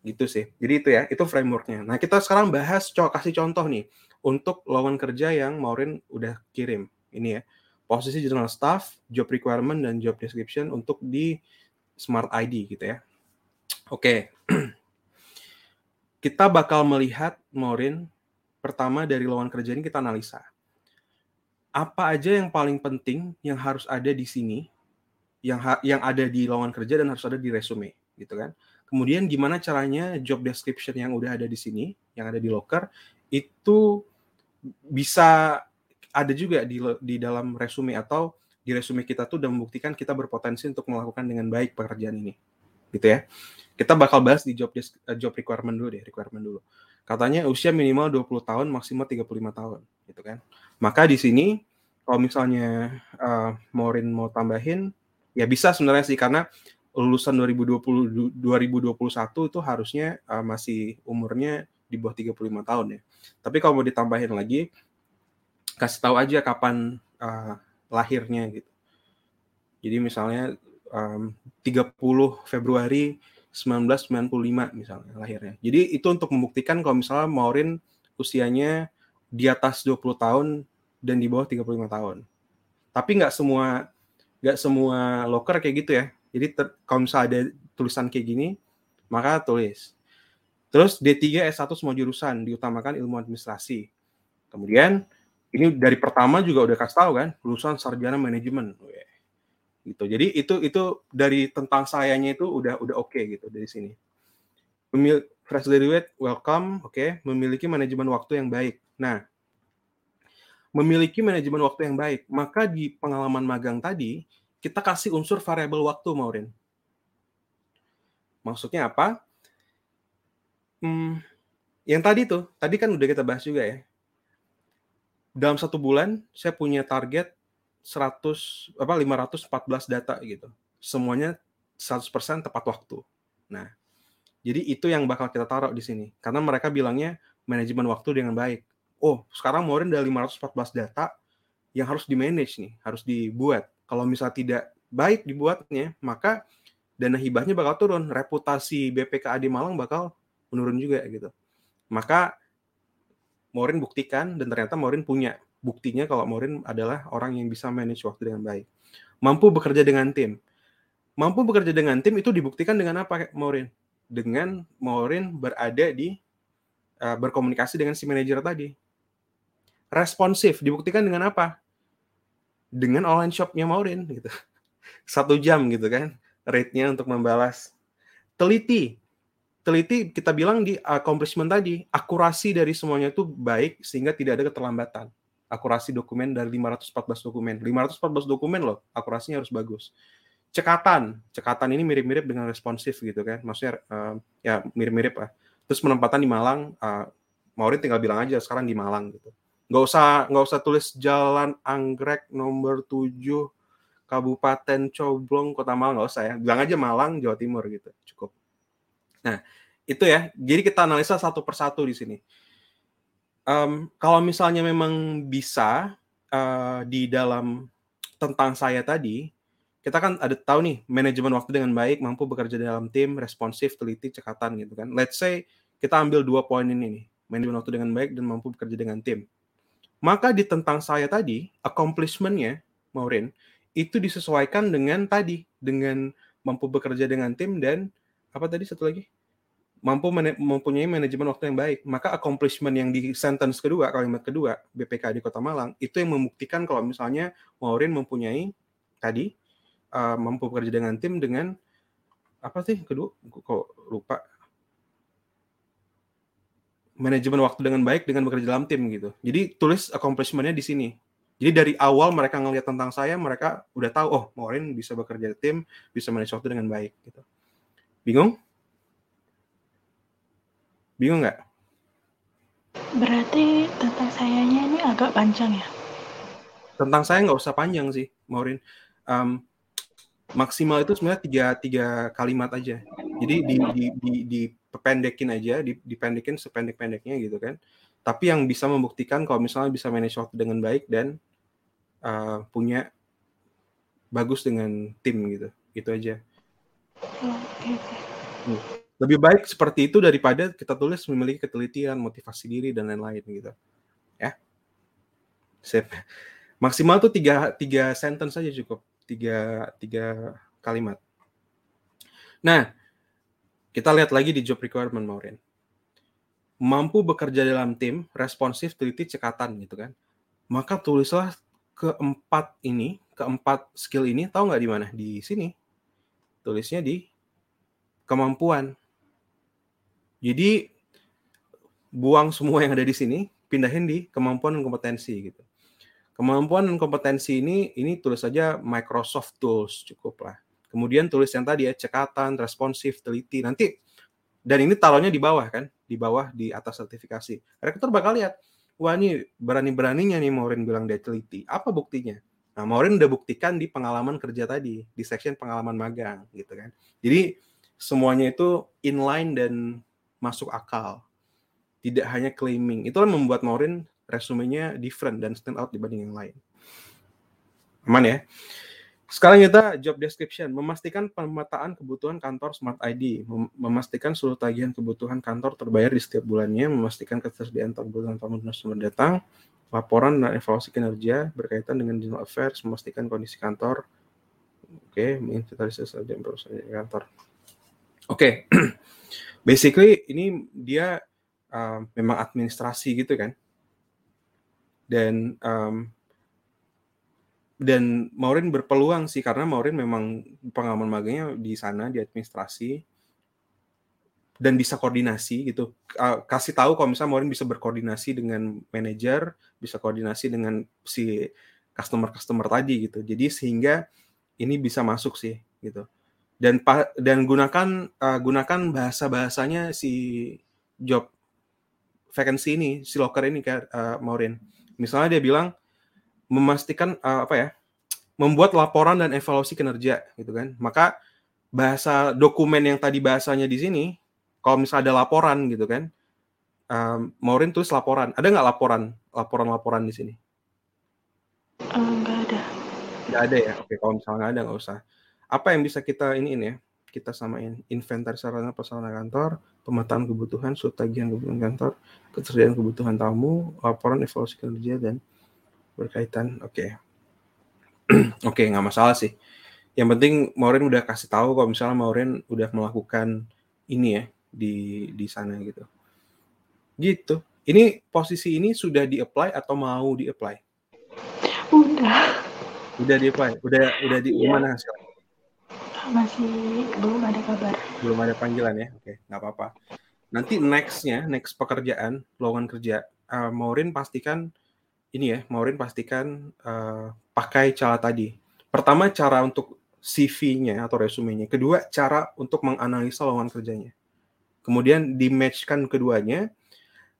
gitu sih. Jadi itu ya, itu frameworknya. Nah kita sekarang bahas, co kasih contoh nih untuk lowongan kerja yang Maureen udah kirim. Ini ya, posisi general staff, job requirement dan job description untuk di Smart ID gitu ya. Oke, kita bakal melihat Maureen pertama dari lowongan kerja ini kita analisa. Apa aja yang paling penting yang harus ada di sini, yang yang ada di lowongan kerja dan harus ada di resume, gitu kan? Kemudian gimana caranya job description yang udah ada di sini, yang ada di locker, itu bisa ada juga di, di dalam resume atau di resume kita tuh udah membuktikan kita berpotensi untuk melakukan dengan baik pekerjaan ini. Gitu ya. Kita bakal bahas di job uh, job requirement dulu deh, requirement dulu. Katanya usia minimal 20 tahun, maksimal 35 tahun, gitu kan. Maka di sini kalau misalnya uh, Maureen mau tambahin, ya bisa sebenarnya sih karena lulusan 2020 2021 itu harusnya uh, masih umurnya di bawah 35 tahun ya. Tapi kalau mau ditambahin lagi kasih tahu aja kapan uh, lahirnya gitu. Jadi misalnya um, 30 Februari 1995 misalnya lahirnya. Jadi itu untuk membuktikan kalau misalnya Maureen usianya di atas 20 tahun dan di bawah 35 tahun. Tapi nggak semua nggak semua loker kayak gitu ya. Jadi ter, kalau misalnya ada tulisan kayak gini, maka tulis. Terus D3 S1 semua jurusan diutamakan ilmu administrasi. Kemudian ini dari pertama juga udah kasih tahu kan, lulusan sarjana manajemen. Gitu. Jadi itu itu dari tentang sayanya itu udah udah oke okay gitu dari sini. Pemil fresh graduate welcome, oke, okay. memiliki manajemen waktu yang baik. Nah, memiliki manajemen waktu yang baik, maka di pengalaman magang tadi kita kasih unsur variabel waktu, Maureen. Maksudnya apa? Hmm, yang tadi tuh, tadi kan udah kita bahas juga ya. Dalam satu bulan, saya punya target 100 apa 514 data gitu. Semuanya 100% tepat waktu. Nah, jadi itu yang bakal kita taruh di sini. Karena mereka bilangnya manajemen waktu dengan baik. Oh, sekarang Maureen ada 514 data yang harus di-manage nih, harus dibuat kalau misalnya tidak baik dibuatnya, maka dana hibahnya bakal turun, reputasi BPKAD Malang bakal menurun juga gitu. Maka Morin buktikan dan ternyata Morin punya buktinya kalau Morin adalah orang yang bisa manage waktu dengan baik. Mampu bekerja dengan tim. Mampu bekerja dengan tim itu dibuktikan dengan apa Morin? Dengan Morin berada di uh, berkomunikasi dengan si manajer tadi. Responsif dibuktikan dengan apa? dengan online shopnya Maureen gitu. Satu jam gitu kan rate-nya untuk membalas. Teliti. Teliti kita bilang di accomplishment tadi, akurasi dari semuanya itu baik sehingga tidak ada keterlambatan. Akurasi dokumen dari 514 dokumen. 514 dokumen loh, akurasinya harus bagus. Cekatan. Cekatan ini mirip-mirip dengan responsif gitu kan. Maksudnya uh, ya mirip-mirip lah. Terus penempatan di Malang, uh, Maureen tinggal bilang aja sekarang di Malang gitu nggak usah nggak usah tulis Jalan Anggrek nomor 7 Kabupaten Coblong Kota Malang nggak usah ya. Bilang aja Malang Jawa Timur gitu cukup. Nah itu ya. Jadi kita analisa satu persatu di sini. Um, kalau misalnya memang bisa uh, di dalam tentang saya tadi kita kan ada tahu nih manajemen waktu dengan baik mampu bekerja dalam tim responsif teliti cekatan gitu kan. Let's say kita ambil dua poin ini nih manajemen waktu dengan baik dan mampu bekerja dengan tim maka di tentang saya tadi, accomplishment-nya, Maureen, itu disesuaikan dengan tadi, dengan mampu bekerja dengan tim dan apa tadi satu lagi? Mampu mempunyai manajemen waktu yang baik. Maka accomplishment yang di sentence kedua, kalimat kedua, BPK di Kota Malang, itu yang membuktikan kalau misalnya Maureen mempunyai tadi uh, mampu bekerja dengan tim dengan apa sih kedua kok lupa manajemen waktu dengan baik dengan bekerja dalam tim gitu. Jadi tulis accomplishment-nya di sini. Jadi dari awal mereka ngelihat tentang saya, mereka udah tahu, oh Maureen bisa bekerja tim, bisa manage waktu dengan baik gitu. Bingung? Bingung nggak? Berarti tentang sayanya ini agak panjang ya? Tentang saya nggak usah panjang sih, Maureen. Um, maksimal itu sebenarnya tiga, tiga kalimat aja. Jadi di, di, di, di pendekin aja, dipendekin sependek-pendeknya gitu kan. Tapi yang bisa membuktikan kalau misalnya bisa manage waktu dengan baik dan uh, punya bagus dengan tim gitu, gitu aja. Hmm. Lebih baik seperti itu daripada kita tulis memiliki ketelitian, motivasi diri dan lain-lain gitu. Ya, sip. Maksimal tuh tiga tiga sentence saja cukup, tiga tiga kalimat. Nah, kita lihat lagi di job requirement Maureen. Mampu bekerja dalam tim, responsif, teliti, cekatan gitu kan. Maka tulislah keempat ini, keempat skill ini, tahu nggak di mana? Di sini. Tulisnya di kemampuan. Jadi buang semua yang ada di sini, pindahin di kemampuan dan kompetensi gitu. Kemampuan dan kompetensi ini ini tulis saja Microsoft Tools cukup lah. Kemudian tulis yang tadi ya, cekatan, responsif, teliti. Nanti dan ini taruhnya di bawah kan, di bawah di atas sertifikasi. Rekruter bakal lihat, wah ini berani-beraninya nih Maureen bilang dia teliti. Apa buktinya? Nah, Maureen udah buktikan di pengalaman kerja tadi, di section pengalaman magang gitu kan. Jadi semuanya itu inline dan masuk akal. Tidak hanya claiming. Itulah membuat Maureen resumenya different dan stand out dibanding yang lain. Aman ya? Sekarang kita job description, memastikan pemetaan kebutuhan kantor Smart ID, mem memastikan seluruh tagihan kebutuhan kantor terbayar di setiap bulannya, memastikan ketersediaan kebutuhan tamu dan sumber datang, laporan dan evaluasi kinerja berkaitan dengan general affairs, memastikan kondisi kantor, oke, okay, menginventarisasi dan perusahaan kantor. Oke, okay. basically ini dia uh, memang administrasi gitu kan, dan um, dan Maureen berpeluang sih karena Maureen memang pengalaman magangnya di sana di administrasi dan bisa koordinasi gitu. Kasih tahu kalau misalnya Maureen bisa berkoordinasi dengan manajer bisa koordinasi dengan si customer customer tadi gitu. Jadi sehingga ini bisa masuk sih gitu. Dan dan gunakan uh, gunakan bahasa bahasanya si job vacancy ini si locker ini kayak uh, Maureen misalnya dia bilang memastikan uh, apa ya membuat laporan dan evaluasi kinerja gitu kan. Maka bahasa dokumen yang tadi bahasanya di sini kalau misalnya ada laporan gitu kan um, Maureen tulis laporan. Ada nggak laporan laporan-laporan di sini? Nggak uh, ada. Nggak ada ya? Oke kalau misalnya nggak ada nggak usah. Apa yang bisa kita ini ini ya? Kita samain inventar sarana prasarana kantor, pemetaan kebutuhan, surat tagihan kebutuhan kantor, ketersediaan kebutuhan tamu, laporan evaluasi kinerja dan berkaitan. Oke. Okay. Oke, okay, nggak masalah sih. Yang penting Maureen udah kasih tahu kalau misalnya Maureen udah melakukan ini ya di di sana gitu. Gitu. Ini posisi ini sudah di-apply atau mau di-apply? Udah. Udah di-apply. Udah udah di yeah. mana sekarang? Masih belum ada kabar. Belum ada panggilan ya. Oke, okay, nggak apa-apa. Nanti nextnya, next pekerjaan, lowongan kerja, uh, Maureen pastikan ini ya, Maureen pastikan uh, pakai cara tadi. Pertama cara untuk CV-nya atau resumenya. Kedua cara untuk menganalisa lowongan kerjanya. Kemudian di-matchkan keduanya,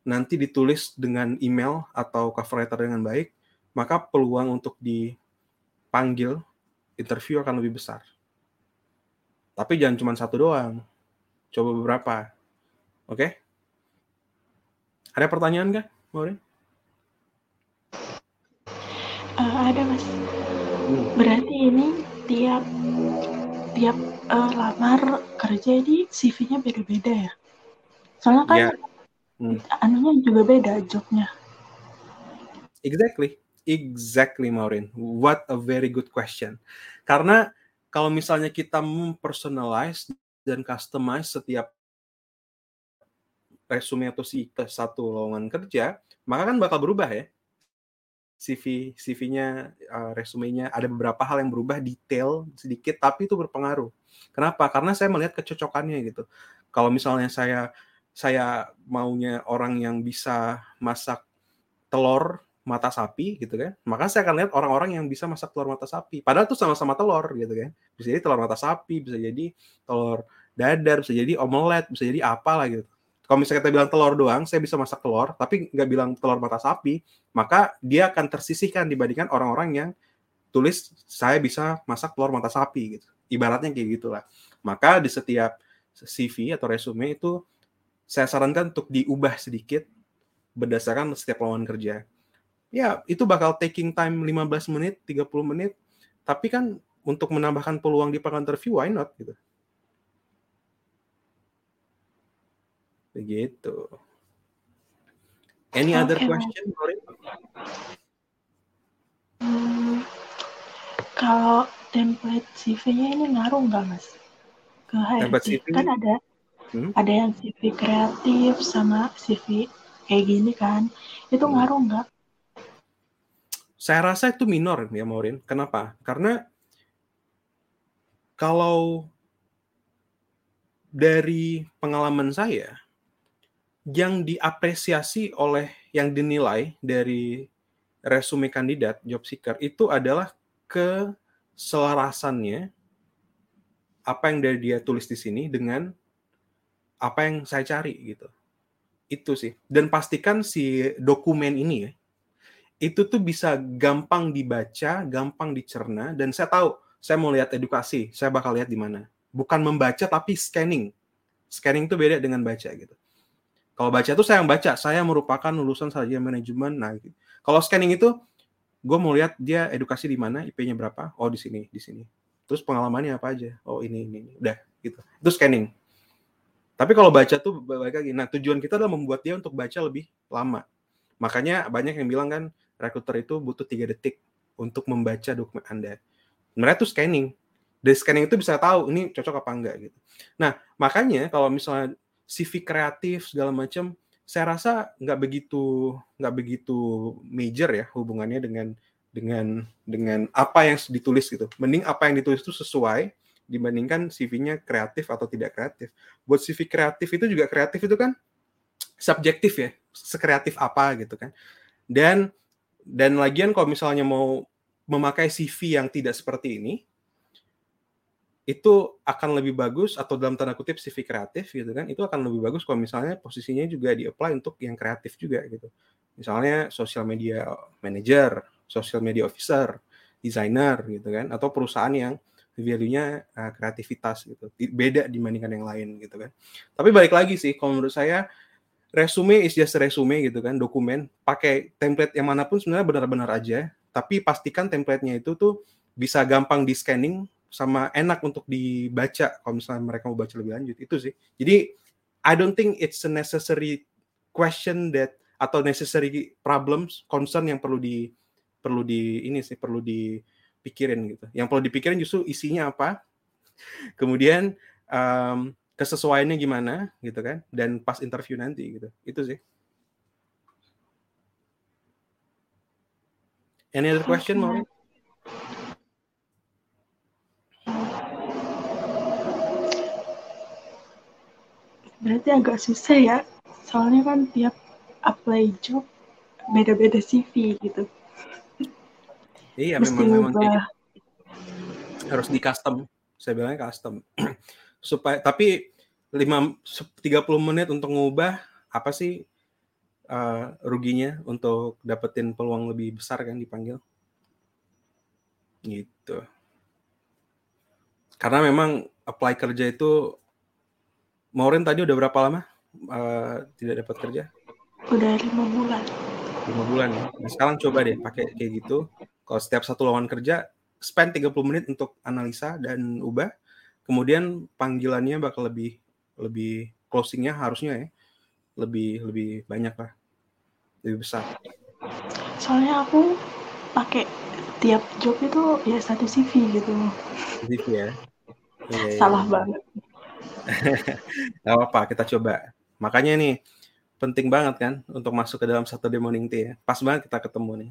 nanti ditulis dengan email atau cover letter dengan baik, maka peluang untuk dipanggil interview akan lebih besar. Tapi jangan cuma satu doang. Coba beberapa. Oke? Okay? Ada pertanyaan nggak, Maureen? Uh, ada mas. Hmm. Berarti ini tiap tiap uh, lamar kerja di CV-nya beda-beda ya? Soalnya kan yeah. hmm. anunya juga beda jobnya. Exactly, exactly Maureen. What a very good question. Karena kalau misalnya kita mempersonalize dan customize setiap resume atau si satu lowongan kerja, maka kan bakal berubah ya CV CV-nya uh, resumenya ada beberapa hal yang berubah detail sedikit tapi itu berpengaruh. Kenapa? Karena saya melihat kecocokannya gitu. Kalau misalnya saya saya maunya orang yang bisa masak telur mata sapi gitu kan. Maka saya akan lihat orang-orang yang bisa masak telur mata sapi. Padahal itu sama-sama telur gitu kan. Bisa jadi telur mata sapi, bisa jadi telur dadar, bisa jadi omelet, bisa jadi apa lah gitu kalau misalnya kita bilang telur doang, saya bisa masak telur, tapi nggak bilang telur mata sapi, maka dia akan tersisihkan dibandingkan orang-orang yang tulis saya bisa masak telur mata sapi gitu. Ibaratnya kayak gitulah. Maka di setiap CV atau resume itu saya sarankan untuk diubah sedikit berdasarkan setiap lowongan kerja. Ya, itu bakal taking time 15 menit, 30 menit, tapi kan untuk menambahkan peluang di pekan interview, why not gitu. Begitu. Any okay. other question, Hmm, kalau template CV-nya ini ngaruh nggak, Mas? Ke HRD? Kan ada hmm? ada yang CV kreatif sama CV kayak gini kan. Itu hmm. ngaruh nggak? Saya rasa itu minor ya, Maurin. Kenapa? Karena kalau dari pengalaman saya, yang diapresiasi oleh yang dinilai dari resume kandidat job seeker itu adalah keselarasannya apa yang dari dia tulis di sini dengan apa yang saya cari gitu. Itu sih. Dan pastikan si dokumen ini ya, itu tuh bisa gampang dibaca, gampang dicerna dan saya tahu saya mau lihat edukasi, saya bakal lihat di mana. Bukan membaca tapi scanning. Scanning itu beda dengan baca gitu. Kalau baca itu saya yang baca, saya merupakan lulusan sarjana manajemen. Nah, gitu. kalau scanning itu gue mau lihat dia edukasi di mana, IP-nya berapa? Oh, di sini, di sini. Terus pengalamannya apa aja? Oh, ini, ini, ini. Udah, gitu. Itu scanning. Tapi kalau baca tuh balik lagi. Nah, tujuan kita adalah membuat dia untuk baca lebih lama. Makanya banyak yang bilang kan recruiter itu butuh tiga detik untuk membaca dokumen Anda. Mereka tuh scanning. Dari scanning itu bisa tahu ini cocok apa enggak gitu. Nah, makanya kalau misalnya CV kreatif segala macam saya rasa nggak begitu nggak begitu major ya hubungannya dengan dengan dengan apa yang ditulis gitu. Mending apa yang ditulis itu sesuai dibandingkan CV-nya kreatif atau tidak kreatif. Buat CV kreatif itu juga kreatif itu kan subjektif ya sekreatif apa gitu kan. Dan dan lagian kalau misalnya mau memakai CV yang tidak seperti ini itu akan lebih bagus atau dalam tanda kutip CV kreatif gitu kan itu akan lebih bagus kalau misalnya posisinya juga di apply untuk yang kreatif juga gitu. Misalnya social media manager social media officer designer gitu kan atau perusahaan yang value-nya uh, kreativitas gitu beda dibandingkan yang lain gitu kan. Tapi balik lagi sih kalau menurut saya resume is just resume gitu kan dokumen pakai template yang mana pun sebenarnya benar-benar aja tapi pastikan templatenya itu tuh bisa gampang di scanning sama enak untuk dibaca kalau misalnya mereka mau baca lebih lanjut itu sih. Jadi I don't think it's a necessary question that atau necessary problems concern yang perlu di perlu di ini sih perlu dipikirin gitu. Yang perlu dipikirin justru isinya apa kemudian um, kesesuaiannya gimana gitu kan dan pas interview nanti gitu. Itu sih. Any other question Maureen? Berarti agak susah ya, soalnya kan tiap apply job beda-beda CV gitu. Iya, Mesti memang memang gitu. harus di custom. Saya bilangnya custom. Supaya tapi 5 30 menit untuk ngubah apa sih uh, ruginya untuk dapetin peluang lebih besar kan dipanggil? Gitu. Karena memang apply kerja itu Maureen tadi udah berapa lama uh, tidak dapat kerja? Udah lima bulan. Lima bulan ya. Nah, sekarang coba deh pakai kayak gitu. Kalau setiap satu lawan kerja, spend 30 menit untuk analisa dan ubah. Kemudian panggilannya bakal lebih lebih closingnya harusnya ya lebih lebih banyak lah, lebih besar. Soalnya aku pakai tiap job itu ya satu CV gitu. CV ya. ya Salah ya. banget. Gak apa-apa, kita coba. Makanya nih, penting banget kan untuk masuk ke dalam satu morning tea ya. Pas banget kita ketemu nih.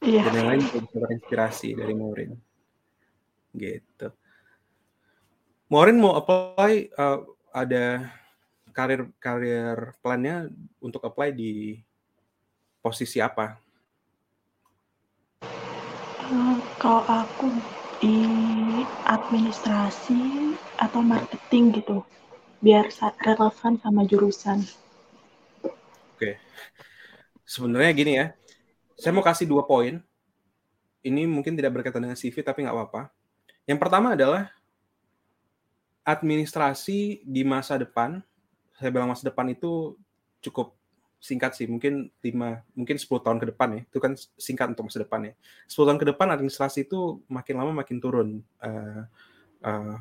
Iya. Dan yang lain juga bisa terinspirasi dari Maureen. Gitu. Maureen mau apply uh, ada karir karir plannya untuk apply di posisi apa? Uh, kalau aku di administrasi atau marketing gitu, biar relevan sama jurusan. Oke, sebenarnya gini ya, saya mau kasih dua poin. Ini mungkin tidak berkaitan dengan CV tapi nggak apa-apa. Yang pertama adalah administrasi di masa depan, saya bilang masa depan itu cukup singkat sih, mungkin lima, mungkin 10 tahun ke depan ya. Itu kan singkat untuk masa depan ya. 10 tahun ke depan administrasi itu makin lama makin turun uh, uh,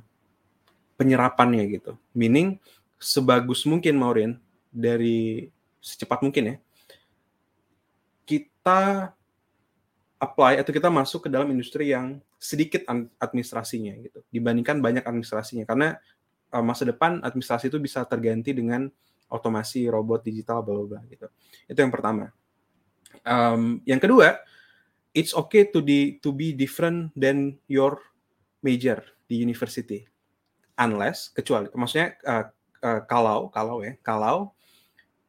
penyerapannya gitu. Meaning sebagus mungkin Maureen dari secepat mungkin ya. Kita apply atau kita masuk ke dalam industri yang sedikit administrasinya gitu dibandingkan banyak administrasinya karena uh, masa depan administrasi itu bisa terganti dengan otomasi robot digital bla bla gitu. Itu yang pertama. Um, yang kedua it's okay to di to be different than your major di university. Unless kecuali maksudnya uh, uh, kalau kalau ya kalau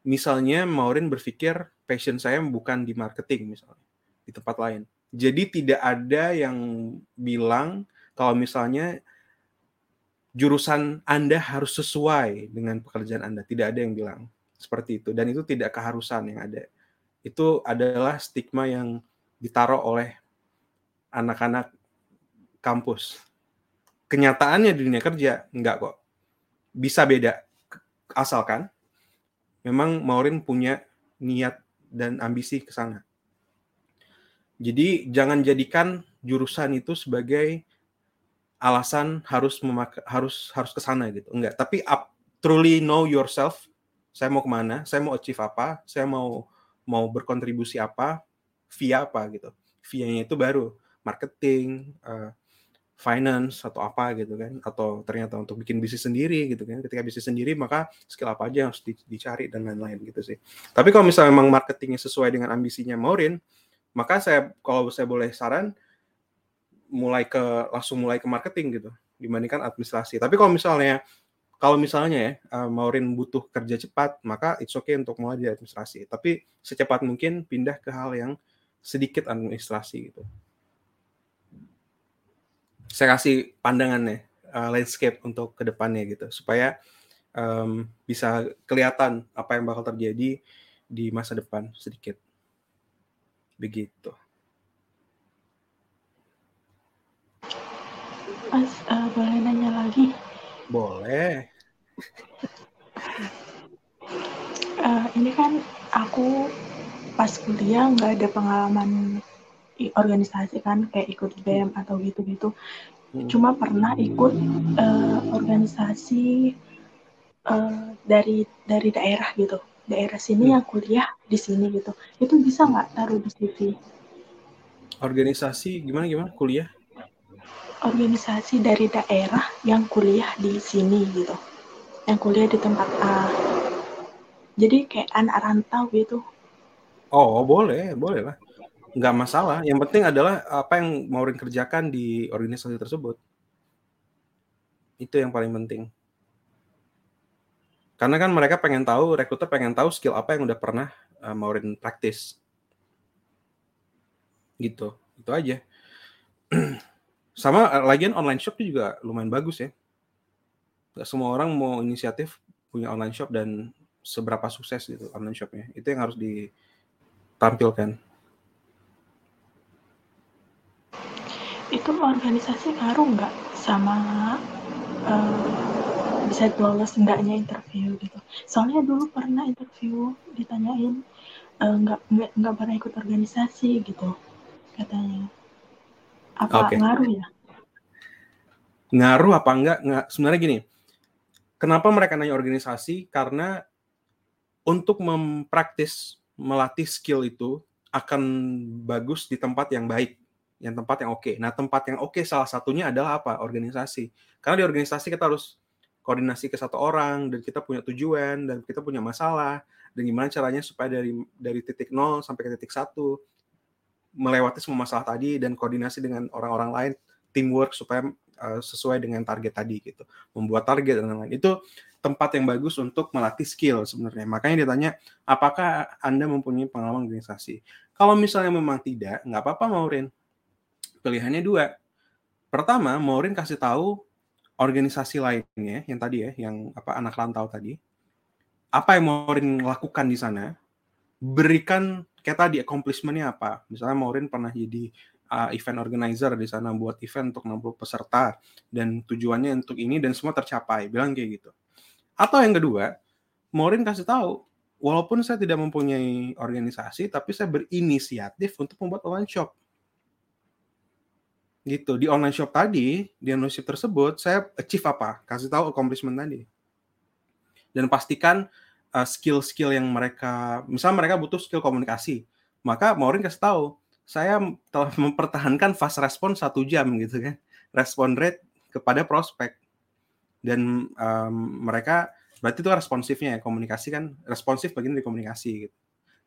misalnya Maureen berpikir passion saya bukan di marketing misalnya di tempat lain. Jadi tidak ada yang bilang kalau misalnya jurusan Anda harus sesuai dengan pekerjaan Anda. Tidak ada yang bilang seperti itu. Dan itu tidak keharusan yang ada. Itu adalah stigma yang ditaruh oleh anak-anak kampus. Kenyataannya di dunia kerja enggak kok. Bisa beda. Asalkan memang Maureen punya niat dan ambisi ke sana. Jadi jangan jadikan jurusan itu sebagai alasan harus memak harus harus ke sana gitu. Enggak, tapi up, truly know yourself. Saya mau ke mana? Saya mau achieve apa? Saya mau mau berkontribusi apa? Via apa gitu. Via-nya itu baru marketing, uh, finance atau apa gitu kan atau ternyata untuk bikin bisnis sendiri gitu kan ketika bisnis sendiri maka skill apa aja yang harus dicari dan lain-lain gitu sih tapi kalau misalnya memang marketingnya sesuai dengan ambisinya Maureen maka saya kalau saya boleh saran mulai ke langsung mulai ke marketing gitu dibandingkan administrasi. Tapi kalau misalnya kalau misalnya ya Maureen butuh kerja cepat, maka it's okay untuk mulai di administrasi. Tapi secepat mungkin pindah ke hal yang sedikit administrasi gitu. Saya kasih pandangannya uh, landscape untuk ke depannya gitu supaya um, bisa kelihatan apa yang bakal terjadi di masa depan sedikit. Begitu. Mas, uh, boleh nanya lagi? Boleh. uh, ini kan aku pas kuliah nggak ada pengalaman organisasi kan kayak ikut BEM atau gitu-gitu. Hmm. Cuma pernah ikut uh, organisasi uh, dari dari daerah gitu daerah sini hmm. yang kuliah di sini gitu itu bisa nggak taruh di CV organisasi gimana gimana kuliah organisasi dari daerah yang kuliah di sini gitu. Yang kuliah di tempat A. Jadi kayak anak rantau gitu. Oh boleh boleh lah. Nggak masalah. Yang penting adalah apa yang mau kerjakan di organisasi tersebut. Itu yang paling penting. Karena kan mereka pengen tahu, rekruter pengen tahu skill apa yang udah pernah uh, Maureen praktis. Gitu, itu aja. Sama uh, lagian online shop juga lumayan bagus ya. Gak semua orang mau inisiatif punya online shop dan seberapa sukses gitu online shopnya. Itu yang harus ditampilkan. Itu organisasi ngaruh nggak sama uh, bisa lolos enggaknya interview gitu soalnya dulu pernah interview ditanyain uh, nggak nggak pernah ikut organisasi gitu katanya apa okay. ngaruh ya ngaruh apa enggak nggak sebenarnya gini kenapa mereka nanya organisasi karena untuk mempraktis melatih skill itu akan bagus di tempat yang baik yang tempat yang oke. Okay. Nah, tempat yang oke okay, salah satunya adalah apa? Organisasi. Karena di organisasi kita harus koordinasi ke satu orang dan kita punya tujuan dan kita punya masalah dan gimana caranya supaya dari dari titik nol sampai ke titik satu melewati semua masalah tadi dan koordinasi dengan orang-orang lain, teamwork supaya uh, sesuai dengan target tadi gitu. Membuat target dan lain-lain. Itu tempat yang bagus untuk melatih skill sebenarnya. Makanya ditanya, apakah Anda mempunyai pengalaman organisasi? Kalau misalnya memang tidak, nggak apa-apa Maurin. Pilihannya dua. Pertama, Maurin kasih tahu organisasi lainnya yang tadi ya, yang apa anak rantau tadi. Apa yang Maurin lakukan di sana? Berikan kayak tadi accomplishment-nya apa. Misalnya Maurin pernah jadi uh, event organizer di sana buat event untuk 60 peserta dan tujuannya untuk ini dan semua tercapai. Bilang kayak gitu. Atau yang kedua, Maurin kasih tahu walaupun saya tidak mempunyai organisasi, tapi saya berinisiatif untuk membuat online shop. Gitu. Di online shop tadi, di online shop tersebut, saya achieve apa? Kasih tahu accomplishment tadi. Dan pastikan uh, skill-skill yang mereka, misalnya mereka butuh skill komunikasi, maka Maureen kasih tahu, saya telah mempertahankan fast response satu jam gitu kan, respon rate kepada prospek. Dan um, mereka Berarti itu responsifnya ya, komunikasi kan responsif bagian dari komunikasi gitu.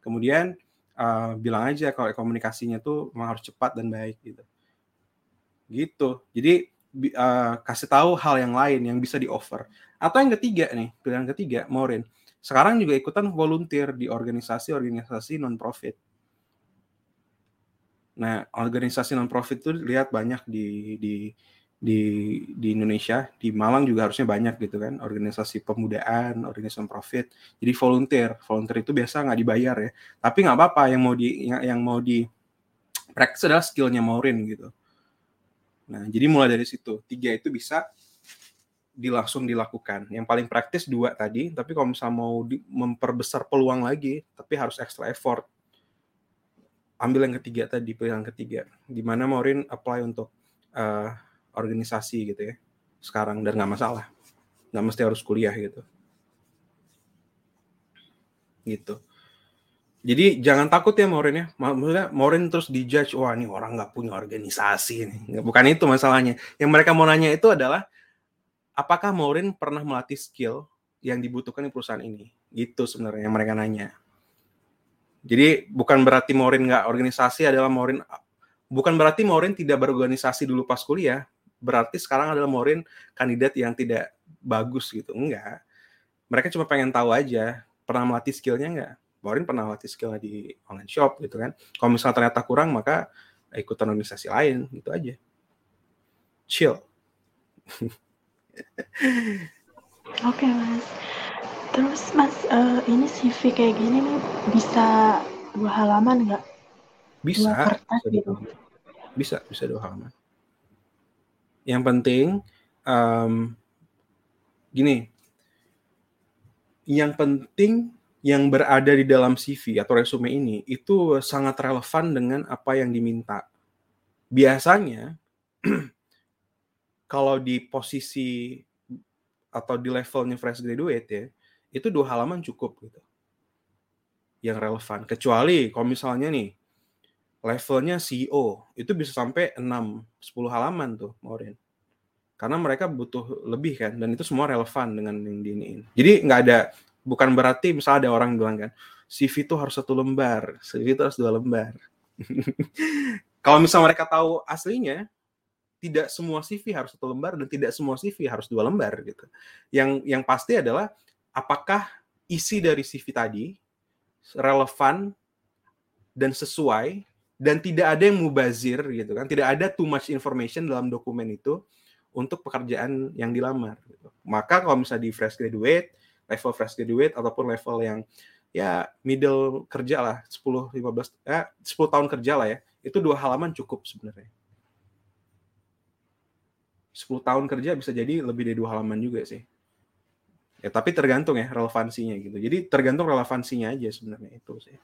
Kemudian uh, bilang aja kalau komunikasinya tuh memang harus cepat dan baik gitu. Gitu. Jadi uh, kasih tahu hal yang lain yang bisa di offer. Atau yang ketiga nih, pilihan ketiga, Maureen. Sekarang juga ikutan volunteer di organisasi-organisasi non profit. Nah, organisasi non profit itu lihat banyak di di di di Indonesia. Di Malang juga harusnya banyak gitu kan. Organisasi pemudaan organisasi profit jadi volunteer. Volunteer itu biasa nggak dibayar ya. Tapi nggak apa-apa. Yang mau di yang, yang mau di adalah skillnya Maureen gitu. Nah jadi mulai dari situ. Tiga itu bisa dilangsung dilakukan. Yang paling praktis dua tadi tapi kalau misalnya mau di, memperbesar peluang lagi tapi harus extra effort. Ambil yang ketiga tadi pilihan ketiga. Di mana Maureen apply untuk uh, organisasi gitu ya sekarang dan nggak masalah. Nggak mesti harus kuliah gitu. Gitu. Jadi jangan takut ya Maureen ya. Maksudnya Maureen terus dijudge wah ini orang nggak punya organisasi nih. Bukan itu masalahnya. Yang mereka mau nanya itu adalah apakah Maureen pernah melatih skill yang dibutuhkan di perusahaan ini gitu sebenarnya yang mereka nanya jadi bukan berarti Maureen nggak organisasi adalah Maureen bukan berarti Maureen tidak berorganisasi dulu pas kuliah berarti sekarang adalah Morin kandidat yang tidak bagus gitu. Enggak. Mereka cuma pengen tahu aja, pernah melatih skillnya enggak? Morin pernah melatih skillnya di online shop gitu kan. Kalau misalnya ternyata kurang, maka ikutan organisasi lain gitu aja. Chill. Oke mas. Terus mas, uh, ini CV kayak gini nih bisa dua halaman nggak? Bisa. Dua kertas bisa, gitu. Bisa, bisa dua halaman. Yang penting um, gini, yang penting yang berada di dalam CV atau resume ini itu sangat relevan dengan apa yang diminta. Biasanya kalau di posisi atau di levelnya fresh graduate ya, itu dua halaman cukup gitu. Yang relevan. Kecuali kalau misalnya nih levelnya CEO itu bisa sampai 6 10 halaman tuh Maureen. Karena mereka butuh lebih kan dan itu semua relevan dengan yang diiniin. Jadi nggak ada bukan berarti misalnya ada orang bilang kan CV itu harus satu lembar, CV itu harus dua lembar. Kalau misalnya mereka tahu aslinya, tidak semua CV harus satu lembar dan tidak semua CV harus dua lembar gitu. Yang yang pasti adalah apakah isi dari CV tadi relevan dan sesuai dan tidak ada yang mubazir gitu kan tidak ada too much information dalam dokumen itu untuk pekerjaan yang dilamar gitu. maka kalau misalnya di fresh graduate level fresh graduate ataupun level yang ya middle kerja lah 10 15 eh 10 tahun kerja lah ya itu dua halaman cukup sebenarnya 10 tahun kerja bisa jadi lebih dari dua halaman juga sih. Ya tapi tergantung ya relevansinya gitu. Jadi tergantung relevansinya aja sebenarnya itu sih.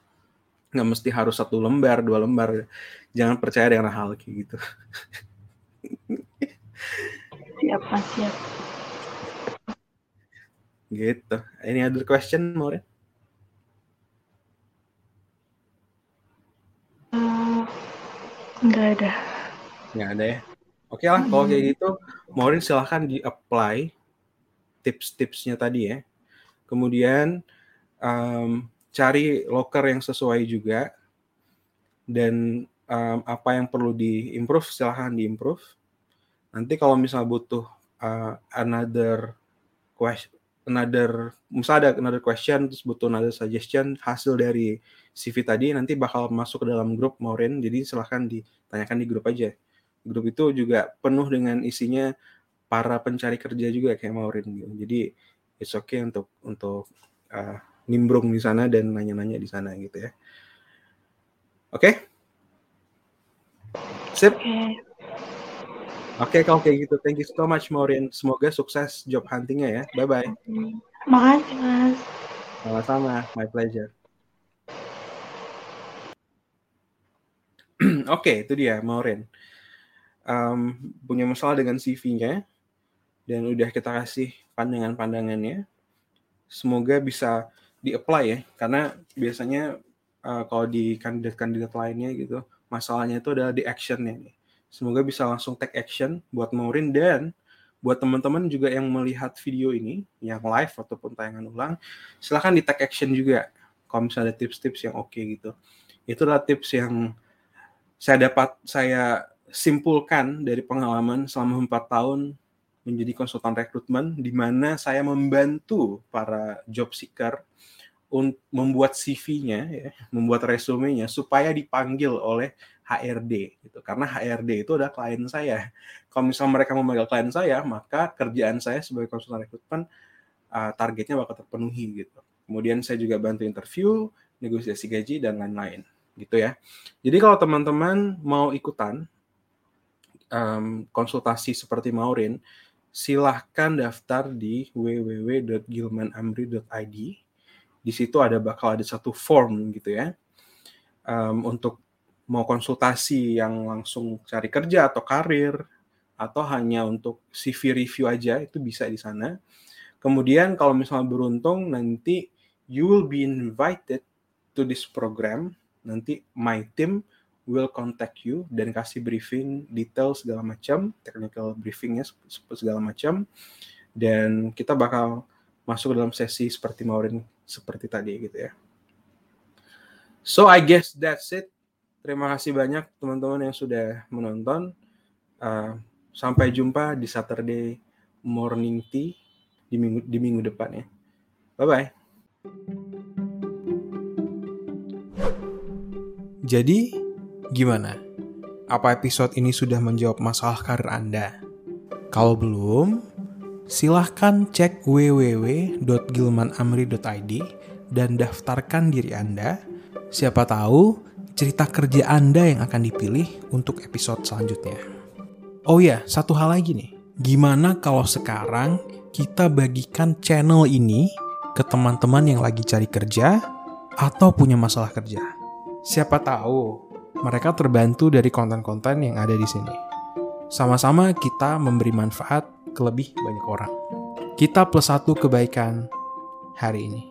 Nggak mesti harus satu lembar dua lembar. Jangan percaya dengan hal kayak gitu. Siap mas siap. Gitu. Ini ada question mau uh, nggak ada. Nggak ada ya oke lah kalau kayak gitu Maureen silahkan di apply tips-tipsnya tadi ya. Kemudian um, cari locker yang sesuai juga. Dan um, apa yang perlu diimprove silahkan diimprove. Nanti kalau misal butuh uh, another question another misalnya ada another question terus butuh another suggestion hasil dari CV tadi nanti bakal masuk ke dalam grup Maureen. Jadi silahkan ditanyakan di grup aja grup itu juga penuh dengan isinya para pencari kerja juga kayak Maureen gitu jadi it's okay untuk untuk uh, nimbrung di sana dan nanya-nanya di sana gitu ya oke okay? sip okay. Oke, okay, kalau kayak gitu, thank you so much Maureen. Semoga sukses job huntingnya ya. Bye bye. Makasih mas. Sama-sama, my pleasure. Oke, okay, itu dia Maureen. Um, punya masalah dengan CV-nya dan udah kita kasih pandangan-pandangannya. Semoga bisa di-apply ya, karena biasanya uh, kalau di kandidat-kandidat lainnya gitu, masalahnya itu adalah di action-nya nih Semoga bisa langsung take action buat Maureen dan buat teman-teman juga yang melihat video ini yang live ataupun tayangan ulang, silahkan di take action juga kalau misalnya ada tips-tips yang oke okay gitu. Itulah tips yang saya dapat saya simpulkan dari pengalaman selama empat tahun menjadi konsultan rekrutmen di mana saya membantu para job seeker untuk membuat CV-nya ya, membuat resumenya supaya dipanggil oleh HRD gitu. Karena HRD itu adalah klien saya. Kalau misalnya mereka memanggil klien saya, maka kerjaan saya sebagai konsultan rekrutmen uh, targetnya bakal terpenuhi gitu. Kemudian saya juga bantu interview, negosiasi gaji dan lain-lain gitu ya. Jadi kalau teman-teman mau ikutan um, konsultasi seperti Maureen, silahkan daftar di www.gilmanamri.id. Di situ ada bakal ada satu form gitu ya um, untuk mau konsultasi yang langsung cari kerja atau karir atau hanya untuk CV review aja itu bisa di sana. Kemudian kalau misalnya beruntung nanti you will be invited to this program. Nanti my team will contact you dan kasih briefing detail segala macam, technical briefingnya segala macam. Dan kita bakal masuk dalam sesi seperti Maureen seperti tadi gitu ya. So I guess that's it Terima kasih banyak teman-teman yang sudah menonton. Uh, sampai jumpa di Saturday Morning Tea di minggu di minggu depan ya. Bye bye. Jadi gimana? Apa episode ini sudah menjawab masalah karir Anda? Kalau belum, silahkan cek www.gilmanamri.id dan daftarkan diri Anda. Siapa tahu cerita kerja Anda yang akan dipilih untuk episode selanjutnya. Oh ya, satu hal lagi nih. Gimana kalau sekarang kita bagikan channel ini ke teman-teman yang lagi cari kerja atau punya masalah kerja? Siapa tahu mereka terbantu dari konten-konten yang ada di sini. Sama-sama kita memberi manfaat ke lebih banyak orang. Kita plus satu kebaikan hari ini.